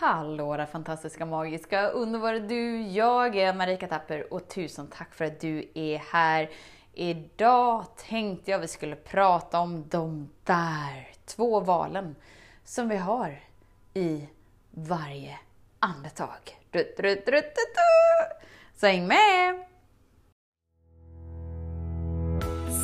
Hallå där fantastiska, magiska, underbara du! Jag är Marika Tapper och tusen tack för att du är här. Idag tänkte jag vi skulle prata om de där två valen som vi har i varje andetag. Du, du, du, du, du. Så häng med!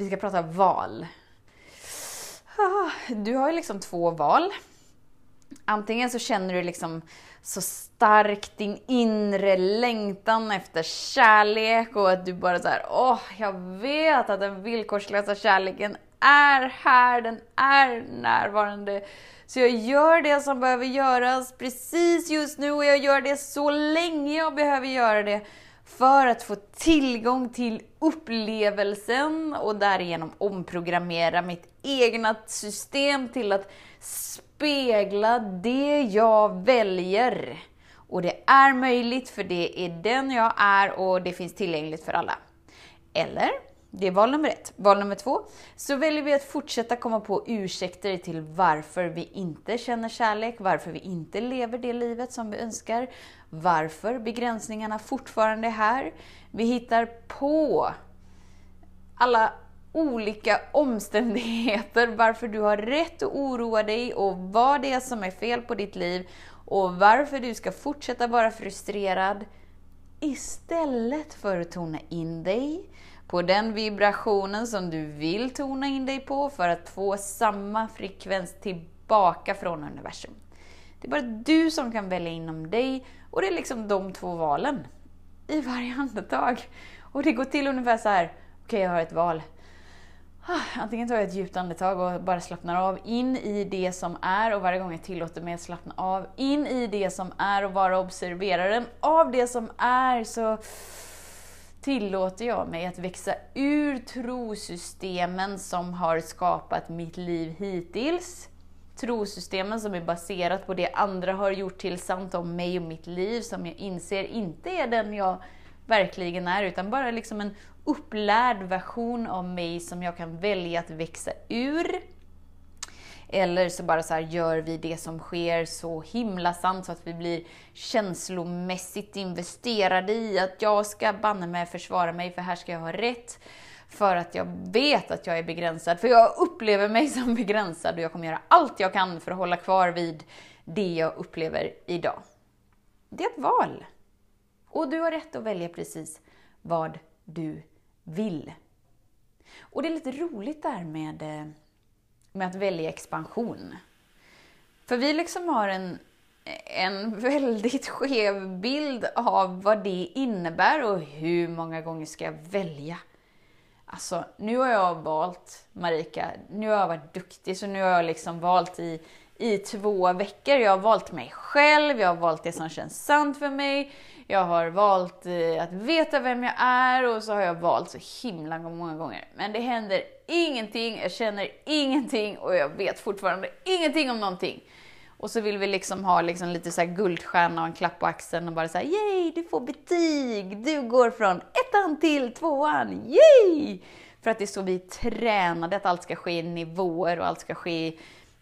Vi ska prata val. Du har ju liksom två val. Antingen så känner du liksom så starkt din inre längtan efter kärlek och att du bara såhär, åh, oh, jag vet att den villkorslösa kärleken är här, den är närvarande. Så jag gör det som behöver göras precis just nu och jag gör det så länge jag behöver göra det för att få tillgång till upplevelsen och därigenom omprogrammera mitt egna system till att spegla det jag väljer. Och det är möjligt för det är den jag är och det finns tillgängligt för alla. Eller det är val nummer ett. Val nummer två, så väljer vi att fortsätta komma på ursäkter till varför vi inte känner kärlek, varför vi inte lever det livet som vi önskar, varför begränsningarna fortfarande är här. Vi hittar på alla olika omständigheter varför du har rätt att oroa dig och vad det är som är fel på ditt liv och varför du ska fortsätta vara frustrerad istället för att tona in dig på den vibrationen som du vill tona in dig på för att få samma frekvens tillbaka från universum. Det är bara du som kan välja inom dig och det är liksom de två valen i varje andetag. Och det går till ungefär så här. okej okay, jag har ett val. Ah, antingen tar jag ett djupt andetag och bara slappnar av in i det som är och varje gång jag tillåter mig att slappna av in i det som är och vara observeraren av det som är så tillåter jag mig att växa ur trosystemen som har skapat mitt liv hittills. Trosystemen som är baserat på det andra har gjort till sant om mig och mitt liv, som jag inser inte är den jag verkligen är, utan bara liksom en upplärd version av mig som jag kan välja att växa ur. Eller så bara så här, gör vi det som sker så himla sant så att vi blir känslomässigt investerade i att jag ska banne mig försvara mig för här ska jag ha rätt. För att jag vet att jag är begränsad, för jag upplever mig som begränsad och jag kommer göra allt jag kan för att hålla kvar vid det jag upplever idag. Det är ett val. Och du har rätt att välja precis vad du vill. Och det är lite roligt där med eh, med att välja expansion. För vi liksom har en, en väldigt skev bild av vad det innebär och hur många gånger ska jag välja? Alltså, nu har jag valt, Marika, nu har jag varit duktig, så nu har jag liksom valt i, i två veckor. Jag har valt mig själv, jag har valt det som känns sant för mig, jag har valt eh, att veta vem jag är och så har jag valt så himla många gånger. Men det händer ingenting, jag känner ingenting och jag vet fortfarande ingenting om någonting. Och så vill vi liksom ha liksom lite så guldstjärna och en klapp på axeln och bara säga yay, du får betyg, du går från ettan till tvåan, yay! För att det är så vi är tränade, att allt ska ske i nivåer och allt ska ske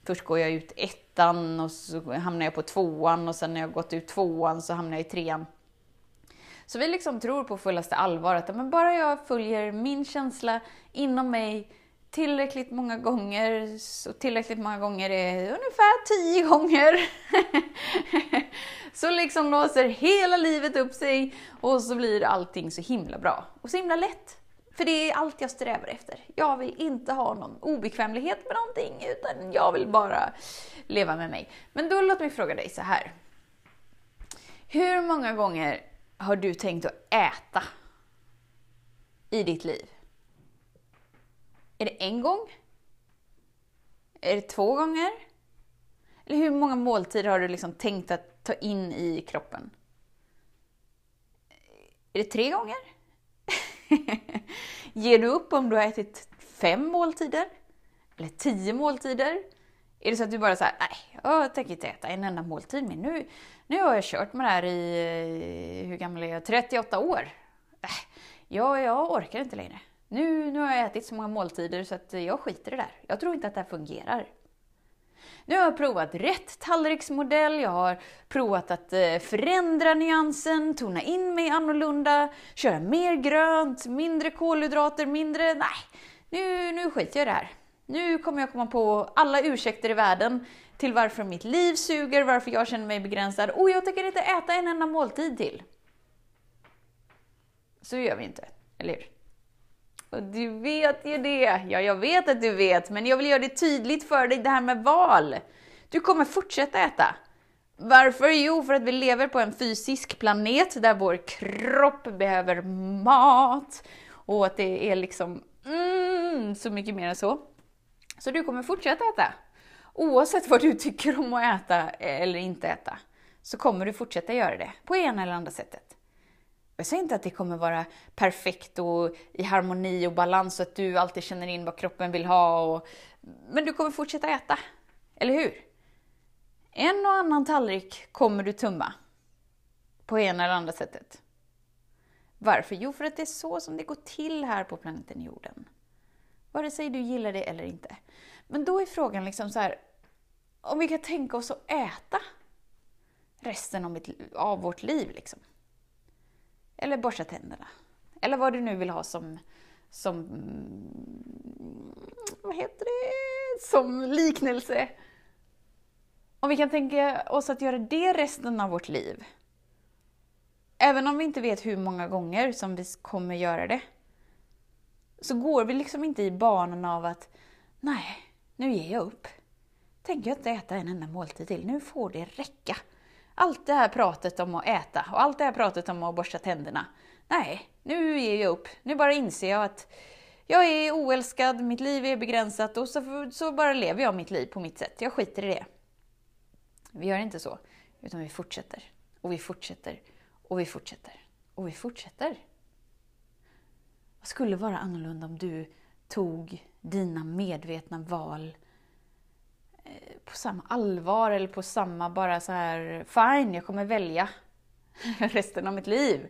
Först går jag ut ettan och så hamnar jag på tvåan och sen när jag gått ut tvåan så hamnar jag i trean. Så vi liksom tror på fullaste allvar att men bara jag följer min känsla inom mig tillräckligt många gånger, så tillräckligt många gånger är ungefär tio gånger, så liksom låser hela livet upp sig och så blir allting så himla bra och så himla lätt. För det är allt jag strävar efter. Jag vill inte ha någon obekvämlighet med någonting, utan jag vill bara leva med mig. Men då låt mig fråga dig så här. Hur många gånger har du tänkt att äta i ditt liv? Är det en gång? Är det två gånger? Eller hur många måltider har du liksom tänkt att ta in i kroppen? Är det tre gånger? Ger du upp om du har ätit fem måltider? Eller tio måltider? Är det så att du bara säger nej, jag tänker inte äta en enda måltid men nu, nu har jag kört med det här i, hur gammal är jag? 38 år. Äh, jag, jag orkar inte längre. Nu, nu har jag ätit så många måltider så att jag skiter i det där. Jag tror inte att det här fungerar. Nu har jag provat rätt tallriksmodell, jag har provat att eh, förändra nyansen, tona in mig annorlunda, köra mer grönt, mindre kolhydrater, mindre... Nej, nu, nu skiter jag i det här. Nu kommer jag komma på alla ursäkter i världen till varför mitt liv suger, varför jag känner mig begränsad och jag tänker inte äta en enda måltid till. Så gör vi inte, eller hur? Och du vet ju det. Ja, jag vet att du vet, men jag vill göra det tydligt för dig det här med val. Du kommer fortsätta äta. Varför? Jo, för att vi lever på en fysisk planet där vår kropp behöver mat och att det är liksom mm, så mycket mer än så. Så du kommer fortsätta äta. Oavsett vad du tycker om att äta eh, eller inte äta, så kommer du fortsätta göra det på ena eller andra sättet. Jag säger inte att det kommer vara perfekt och i harmoni och balans så att du alltid känner in vad kroppen vill ha. Och, men du kommer fortsätta äta, eller hur? En och annan tallrik kommer du tumma på ena eller andra sättet. Varför? Jo, för att det är så som det går till här på planeten jorden. Vare sig du gillar det eller inte. Men då är frågan liksom så här, om vi kan tänka oss att äta resten av, mitt, av vårt liv. Liksom. Eller borsta tänderna. Eller vad du nu vill ha som, som vad heter det, som liknelse. Om vi kan tänka oss att göra det resten av vårt liv. Även om vi inte vet hur många gånger som vi kommer göra det. Så går vi liksom inte i banan av att, nej, nu ger jag upp. Tänker jag inte äta en enda måltid till, nu får det räcka allt det här pratet om att äta och allt det här pratet om att borsta tänderna. Nej, nu ger jag upp. Nu bara inser jag att jag är oälskad, mitt liv är begränsat och så, så bara lever jag mitt liv på mitt sätt. Jag skiter i det. Vi gör inte så, utan vi fortsätter och vi fortsätter och vi fortsätter och vi fortsätter. Vad skulle vara annorlunda om du tog dina medvetna val på samma allvar eller på samma bara så här, fine, jag kommer välja resten av mitt liv.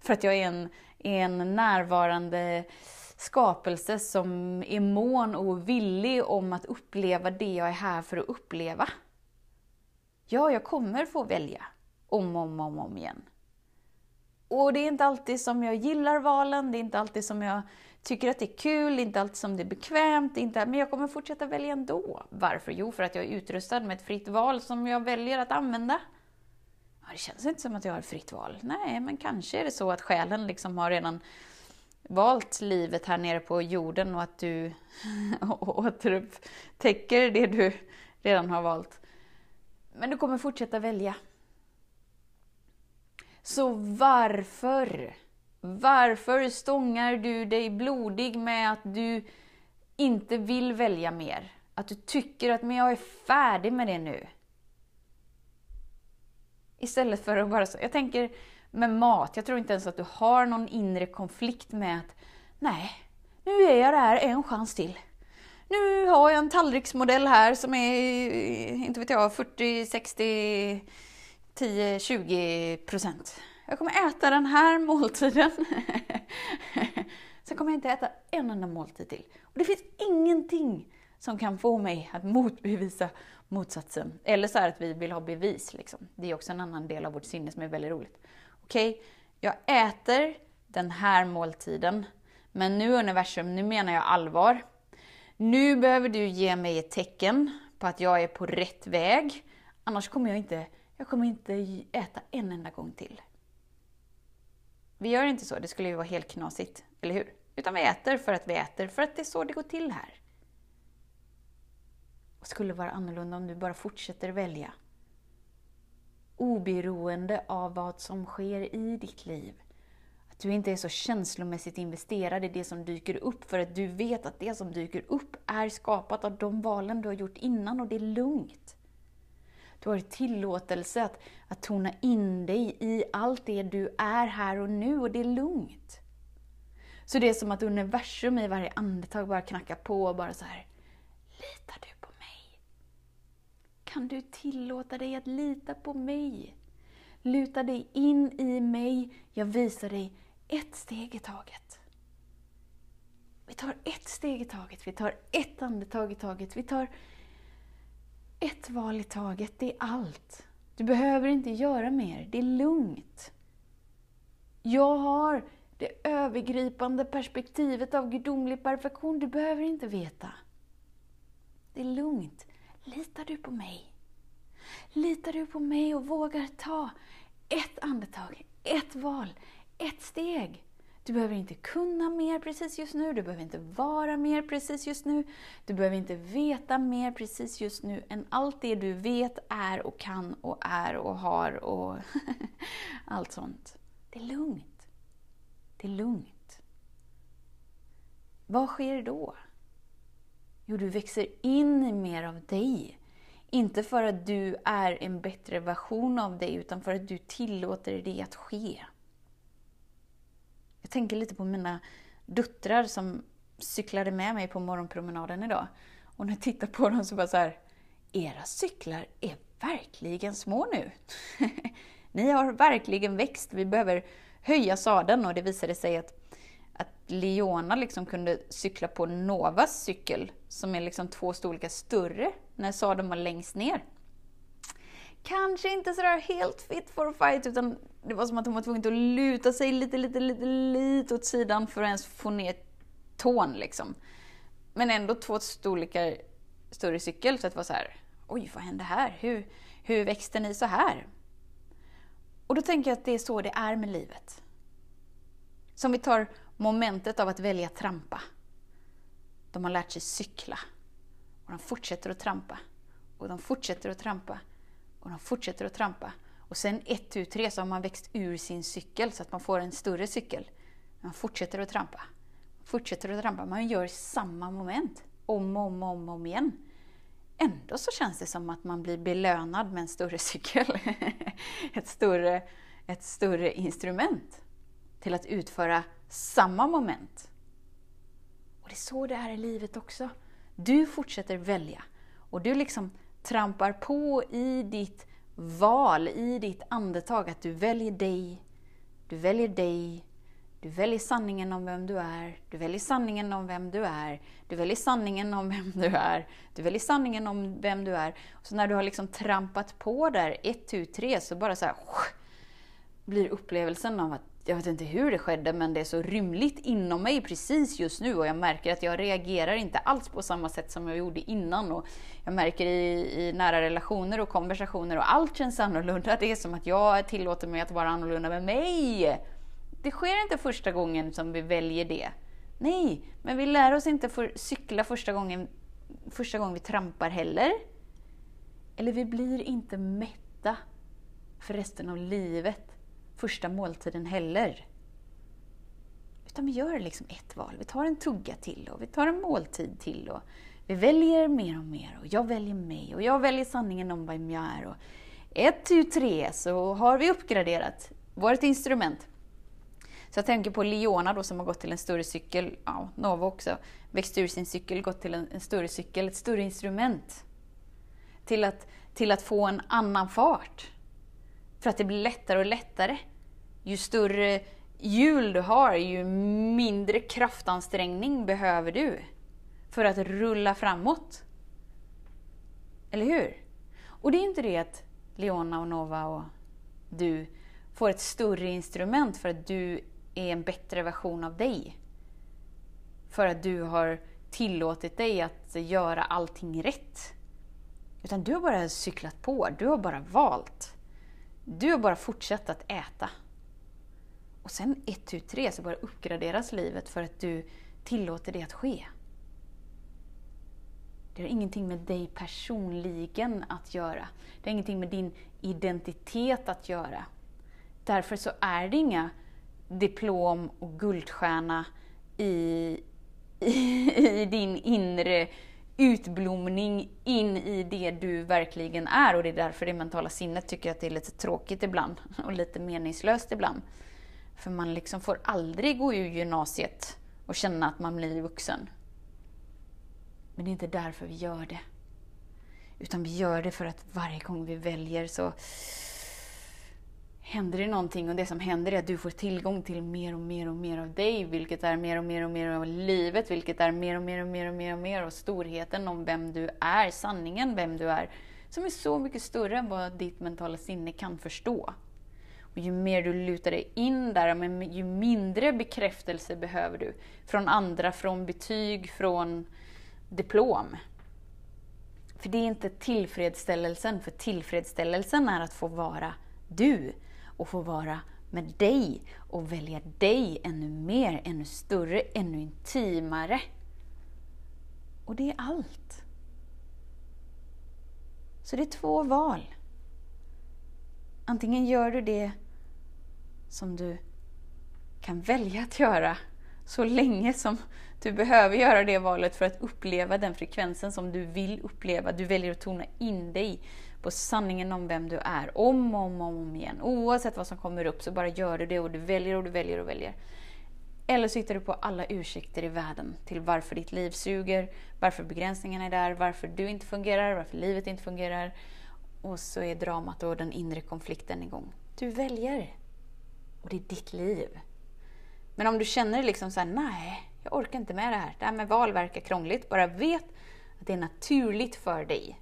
För att jag är en, en närvarande skapelse som är mån och villig om att uppleva det jag är här för att uppleva. Ja, jag kommer få välja om och om, om, om igen. Och det är inte alltid som jag gillar valen, det är inte alltid som jag tycker att det är kul, inte alltid som det är bekvämt, inte, men jag kommer fortsätta välja ändå. Varför? Jo, för att jag är utrustad med ett fritt val som jag väljer att använda. Ja, det känns inte som att jag har ett fritt val. Nej, men kanske är det så att själen liksom har redan valt livet här nere på jorden och att du återupptäcker det du redan har valt. Men du kommer fortsätta välja. Så varför varför stångar du dig blodig med att du inte vill välja mer? Att du tycker att men jag är färdig med det nu. Istället för att bara så, jag tänker med mat, jag tror inte ens att du har någon inre konflikt med att nej, nu ger jag det här en chans till. Nu har jag en tallriksmodell här som är, inte vet jag, 40, 60, 10, 20 procent. Jag kommer äta den här måltiden. Sen kommer jag inte äta en enda måltid till. Och det finns ingenting som kan få mig att motbevisa motsatsen. Eller så här att vi vill ha bevis. Liksom. Det är också en annan del av vårt sinne som är väldigt roligt. Okej, okay, jag äter den här måltiden. Men nu universum, nu menar jag allvar. Nu behöver du ge mig ett tecken på att jag är på rätt väg. Annars kommer jag inte, jag kommer inte äta en enda gång till. Vi gör inte så, det skulle ju vara helt knasigt, eller hur? Utan vi äter för att vi äter, för att det är så det går till här. Och skulle vara annorlunda om du bara fortsätter välja. Oberoende av vad som sker i ditt liv. Att du inte är så känslomässigt investerad i det som dyker upp, för att du vet att det som dyker upp är skapat av de valen du har gjort innan och det är lugnt. Du har tillåtelse att, att tona in dig i allt det du är här och nu och det är lugnt. Så det är som att universum i varje andetag bara knackar på och bara så här. Litar du på mig? Kan du tillåta dig att lita på mig? Luta dig in i mig, jag visar dig ett steg i taget. Vi tar ett steg i taget, vi tar ett andetag i taget, vi tar ett val i taget. Det är allt. Du behöver inte göra mer, det är lugnt. Jag har det övergripande perspektivet av gudomlig perfektion. Du behöver inte veta. Det är lugnt. Litar du på mig? Litar du på mig och vågar ta ett andetag, ett val, ett steg? Du behöver inte kunna mer precis just nu, du behöver inte vara mer precis just nu, du behöver inte veta mer precis just nu än allt det du vet, är och kan och är och har och allt sånt. Det är lugnt. Det är lugnt. Vad sker då? Jo, du växer in i mer av dig. Inte för att du är en bättre version av dig, utan för att du tillåter det att ske. Jag tänker lite på mina döttrar som cyklade med mig på morgonpromenaden idag. Och när jag tittar på dem så bara så här, era cyklar är verkligen små nu. Ni har verkligen växt. Vi behöver höja sadeln och det visade sig att, att Leona liksom kunde cykla på Novas cykel, som är liksom två storlekar större, när sadeln var längst ner. Kanske inte sådär helt fit for a fight, utan det var som att hon var tvungen att luta sig lite, lite, lite, lite åt sidan för att ens få ner tån liksom. Men ändå två storlekar större cykel, så att det var så här, oj vad hände här? Hur, hur växte ni så här? Och då tänker jag att det är så det är med livet. Som vi tar momentet av att välja trampa. De har lärt sig cykla. Och de fortsätter att trampa. Och de fortsätter att trampa. Och de fortsätter att trampa. Och sen ett, tu, tre så har man växt ur sin cykel så att man får en större cykel. Man fortsätter att trampa. Fortsätter att trampa. Man gör samma moment. Om och om, om, om igen. Ändå så känns det som att man blir belönad med en större cykel. ett, större, ett större instrument till att utföra samma moment. Och det är så det är i livet också. Du fortsätter välja och du liksom trampar på i ditt val, i ditt andetag, att du väljer dig, du väljer dig, du väljer sanningen om vem du är, du väljer sanningen om vem du är, du väljer sanningen om vem du är, du väljer sanningen om vem du är. Så när du har liksom trampat på där, ett, tu, tre, så bara så här, blir upplevelsen av att jag vet inte hur det skedde, men det är så rymligt inom mig precis just nu och jag märker att jag reagerar inte alls på samma sätt som jag gjorde innan. Och jag märker i, i nära relationer och konversationer och allt känns annorlunda. Det är som att jag tillåter mig att vara annorlunda med mig. Det sker inte första gången som vi väljer det. Nej, men vi lär oss inte för cykla första gången, första gången vi trampar heller. Eller vi blir inte mätta för resten av livet första måltiden heller. Utan vi gör liksom ett val. Vi tar en tugga till och vi tar en måltid till. och Vi väljer mer och mer och jag väljer mig och jag väljer sanningen om vem jag är. Och ett, tu, tre så har vi uppgraderat vårt instrument. Så jag tänker på Leona då som har gått till en större cykel, ja, Nova också, växt ur sin cykel, gått till en, en större cykel, ett större instrument. Till att, till att få en annan fart. För att det blir lättare och lättare. Ju större hjul du har, ju mindre kraftansträngning behöver du för att rulla framåt. Eller hur? Och det är inte det att Leona och Nova och du får ett större instrument för att du är en bättre version av dig. För att du har tillåtit dig att göra allting rätt. Utan du har bara cyklat på, du har bara valt. Du har bara fortsatt att äta. Och sen ett, tu, tre så bara uppgraderas livet för att du tillåter det att ske. Det har ingenting med dig personligen att göra. Det har ingenting med din identitet att göra. Därför så är det inga diplom och guldstjärna i, i, i din inre utblomning in i det du verkligen är. Och det är därför det mentala sinnet tycker att det är lite tråkigt ibland och lite meningslöst ibland. För man liksom får aldrig gå ur gymnasiet och känna att man blir vuxen. Men det är inte därför vi gör det. Utan vi gör det för att varje gång vi väljer så händer det någonting och det som händer är att du får tillgång till mer och mer och mer av dig, vilket är mer och mer och mer av livet, vilket är mer och mer och mer och mer och mer av storheten om vem du är, sanningen vem du är, som är så mycket större än vad ditt mentala sinne kan förstå. Och ju mer du lutar dig in där, ju mindre bekräftelse behöver du. Från andra, från betyg, från diplom. För det är inte tillfredsställelsen, för tillfredsställelsen är att få vara du och få vara med dig och välja dig ännu mer, ännu större, ännu intimare. Och det är allt. Så det är två val. Antingen gör du det som du kan välja att göra så länge som du behöver göra det valet för att uppleva den frekvensen som du vill uppleva. Du väljer att tona in dig på sanningen om vem du är om och om, om igen. Oavsett vad som kommer upp så bara gör du det och du väljer och du väljer och väljer. Eller så hittar du på alla ursäkter i världen till varför ditt liv suger, varför begränsningarna är där, varför du inte fungerar, varför livet inte fungerar. Och så är dramat och den inre konflikten igång. Du väljer. Och det är ditt liv. Men om du känner liksom såhär, nej, jag orkar inte med det här. Det här med val verkar krångligt. Bara vet att det är naturligt för dig.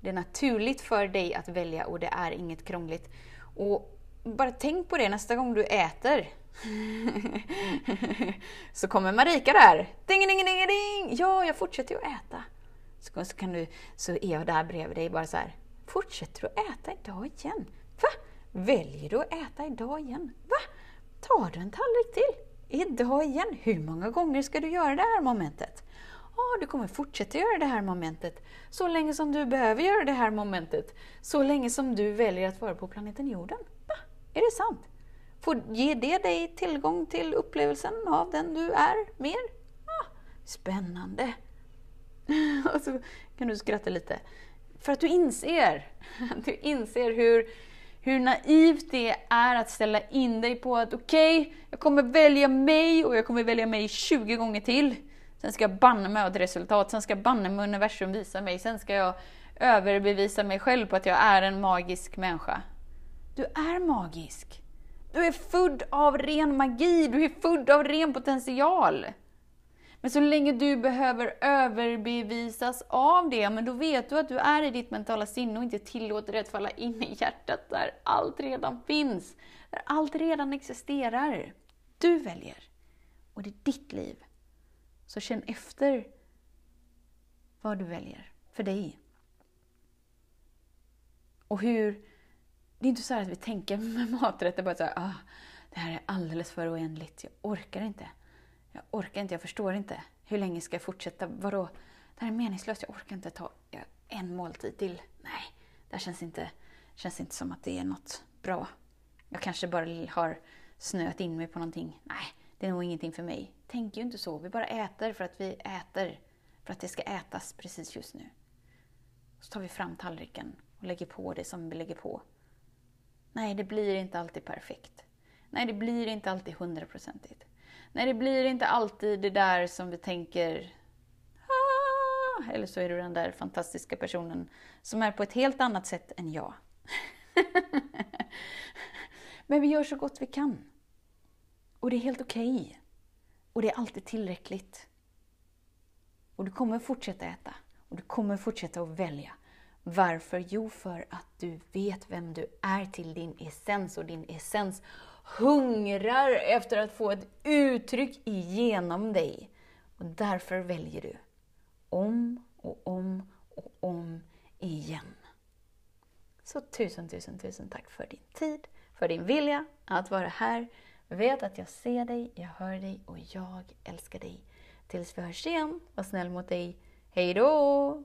Det är naturligt för dig att välja och det är inget krångligt. Och bara tänk på det nästa gång du äter. så kommer Marika där. Ding, ding, ding, ding! Ja, jag fortsätter ju att äta. Så, så, kan du, så är jag där bredvid dig bara så här. Fortsätter du att äta idag igen? Va? Väljer du att äta idag igen? Va? Tar du en tallrik till? Idag igen? Hur många gånger ska du göra det här momentet? Ja, du kommer fortsätta göra det här momentet så länge som du behöver göra det här momentet. Så länge som du väljer att vara på planeten jorden. Va? Är det sant? Får ge det dig tillgång till upplevelsen av den du är mer? Ah, spännande! Och så kan du skratta lite. För att du inser, du inser hur hur naivt det är att ställa in dig på att okej, okay, jag kommer välja mig och jag kommer välja mig 20 gånger till. Sen ska jag banne mig ett resultat, sen ska banne mig universum visa mig, sen ska jag överbevisa mig själv på att jag är en magisk människa. Du är magisk. Du är född av ren magi, du är född av ren potential. Men så länge du behöver överbevisas av det, men då vet du att du är i ditt mentala sinne och inte tillåter det att falla in i hjärtat där allt redan finns. Där allt redan existerar. Du väljer. Och det är ditt liv. Så känn efter vad du väljer för dig. Och hur... Det är inte så att vi tänker med maträtter bara så här, ah, det här är alldeles för oändligt, jag orkar inte. Jag orkar inte, jag förstår inte. Hur länge ska jag fortsätta? Vadå? Det här är meningslöst, jag orkar inte ta en måltid till. Nej, det här känns inte, känns inte som att det är något bra. Jag kanske bara har snöat in mig på någonting. Nej, det är nog ingenting för mig. Tänk ju inte så. Vi bara äter för att vi äter. För att det ska ätas precis just nu. Så tar vi fram tallriken och lägger på det som vi lägger på. Nej, det blir inte alltid perfekt. Nej, det blir inte alltid hundraprocentigt. Nej, det blir inte alltid det där som vi tänker ah! eller så är du den där fantastiska personen som är på ett helt annat sätt än jag. Men vi gör så gott vi kan. Och det är helt okej. Okay. Och det är alltid tillräckligt. Och du kommer fortsätta äta. Och du kommer fortsätta att välja. Varför? Jo, för att du vet vem du är till din essens och din essens hungrar efter att få ett uttryck igenom dig. Och därför väljer du om och om och om igen. Så tusen, tusen, tusen tack för din tid, för din vilja att vara här. Vet att jag ser dig, jag hör dig och jag älskar dig. Tills vi hörs igen, var snäll mot dig. Hej då!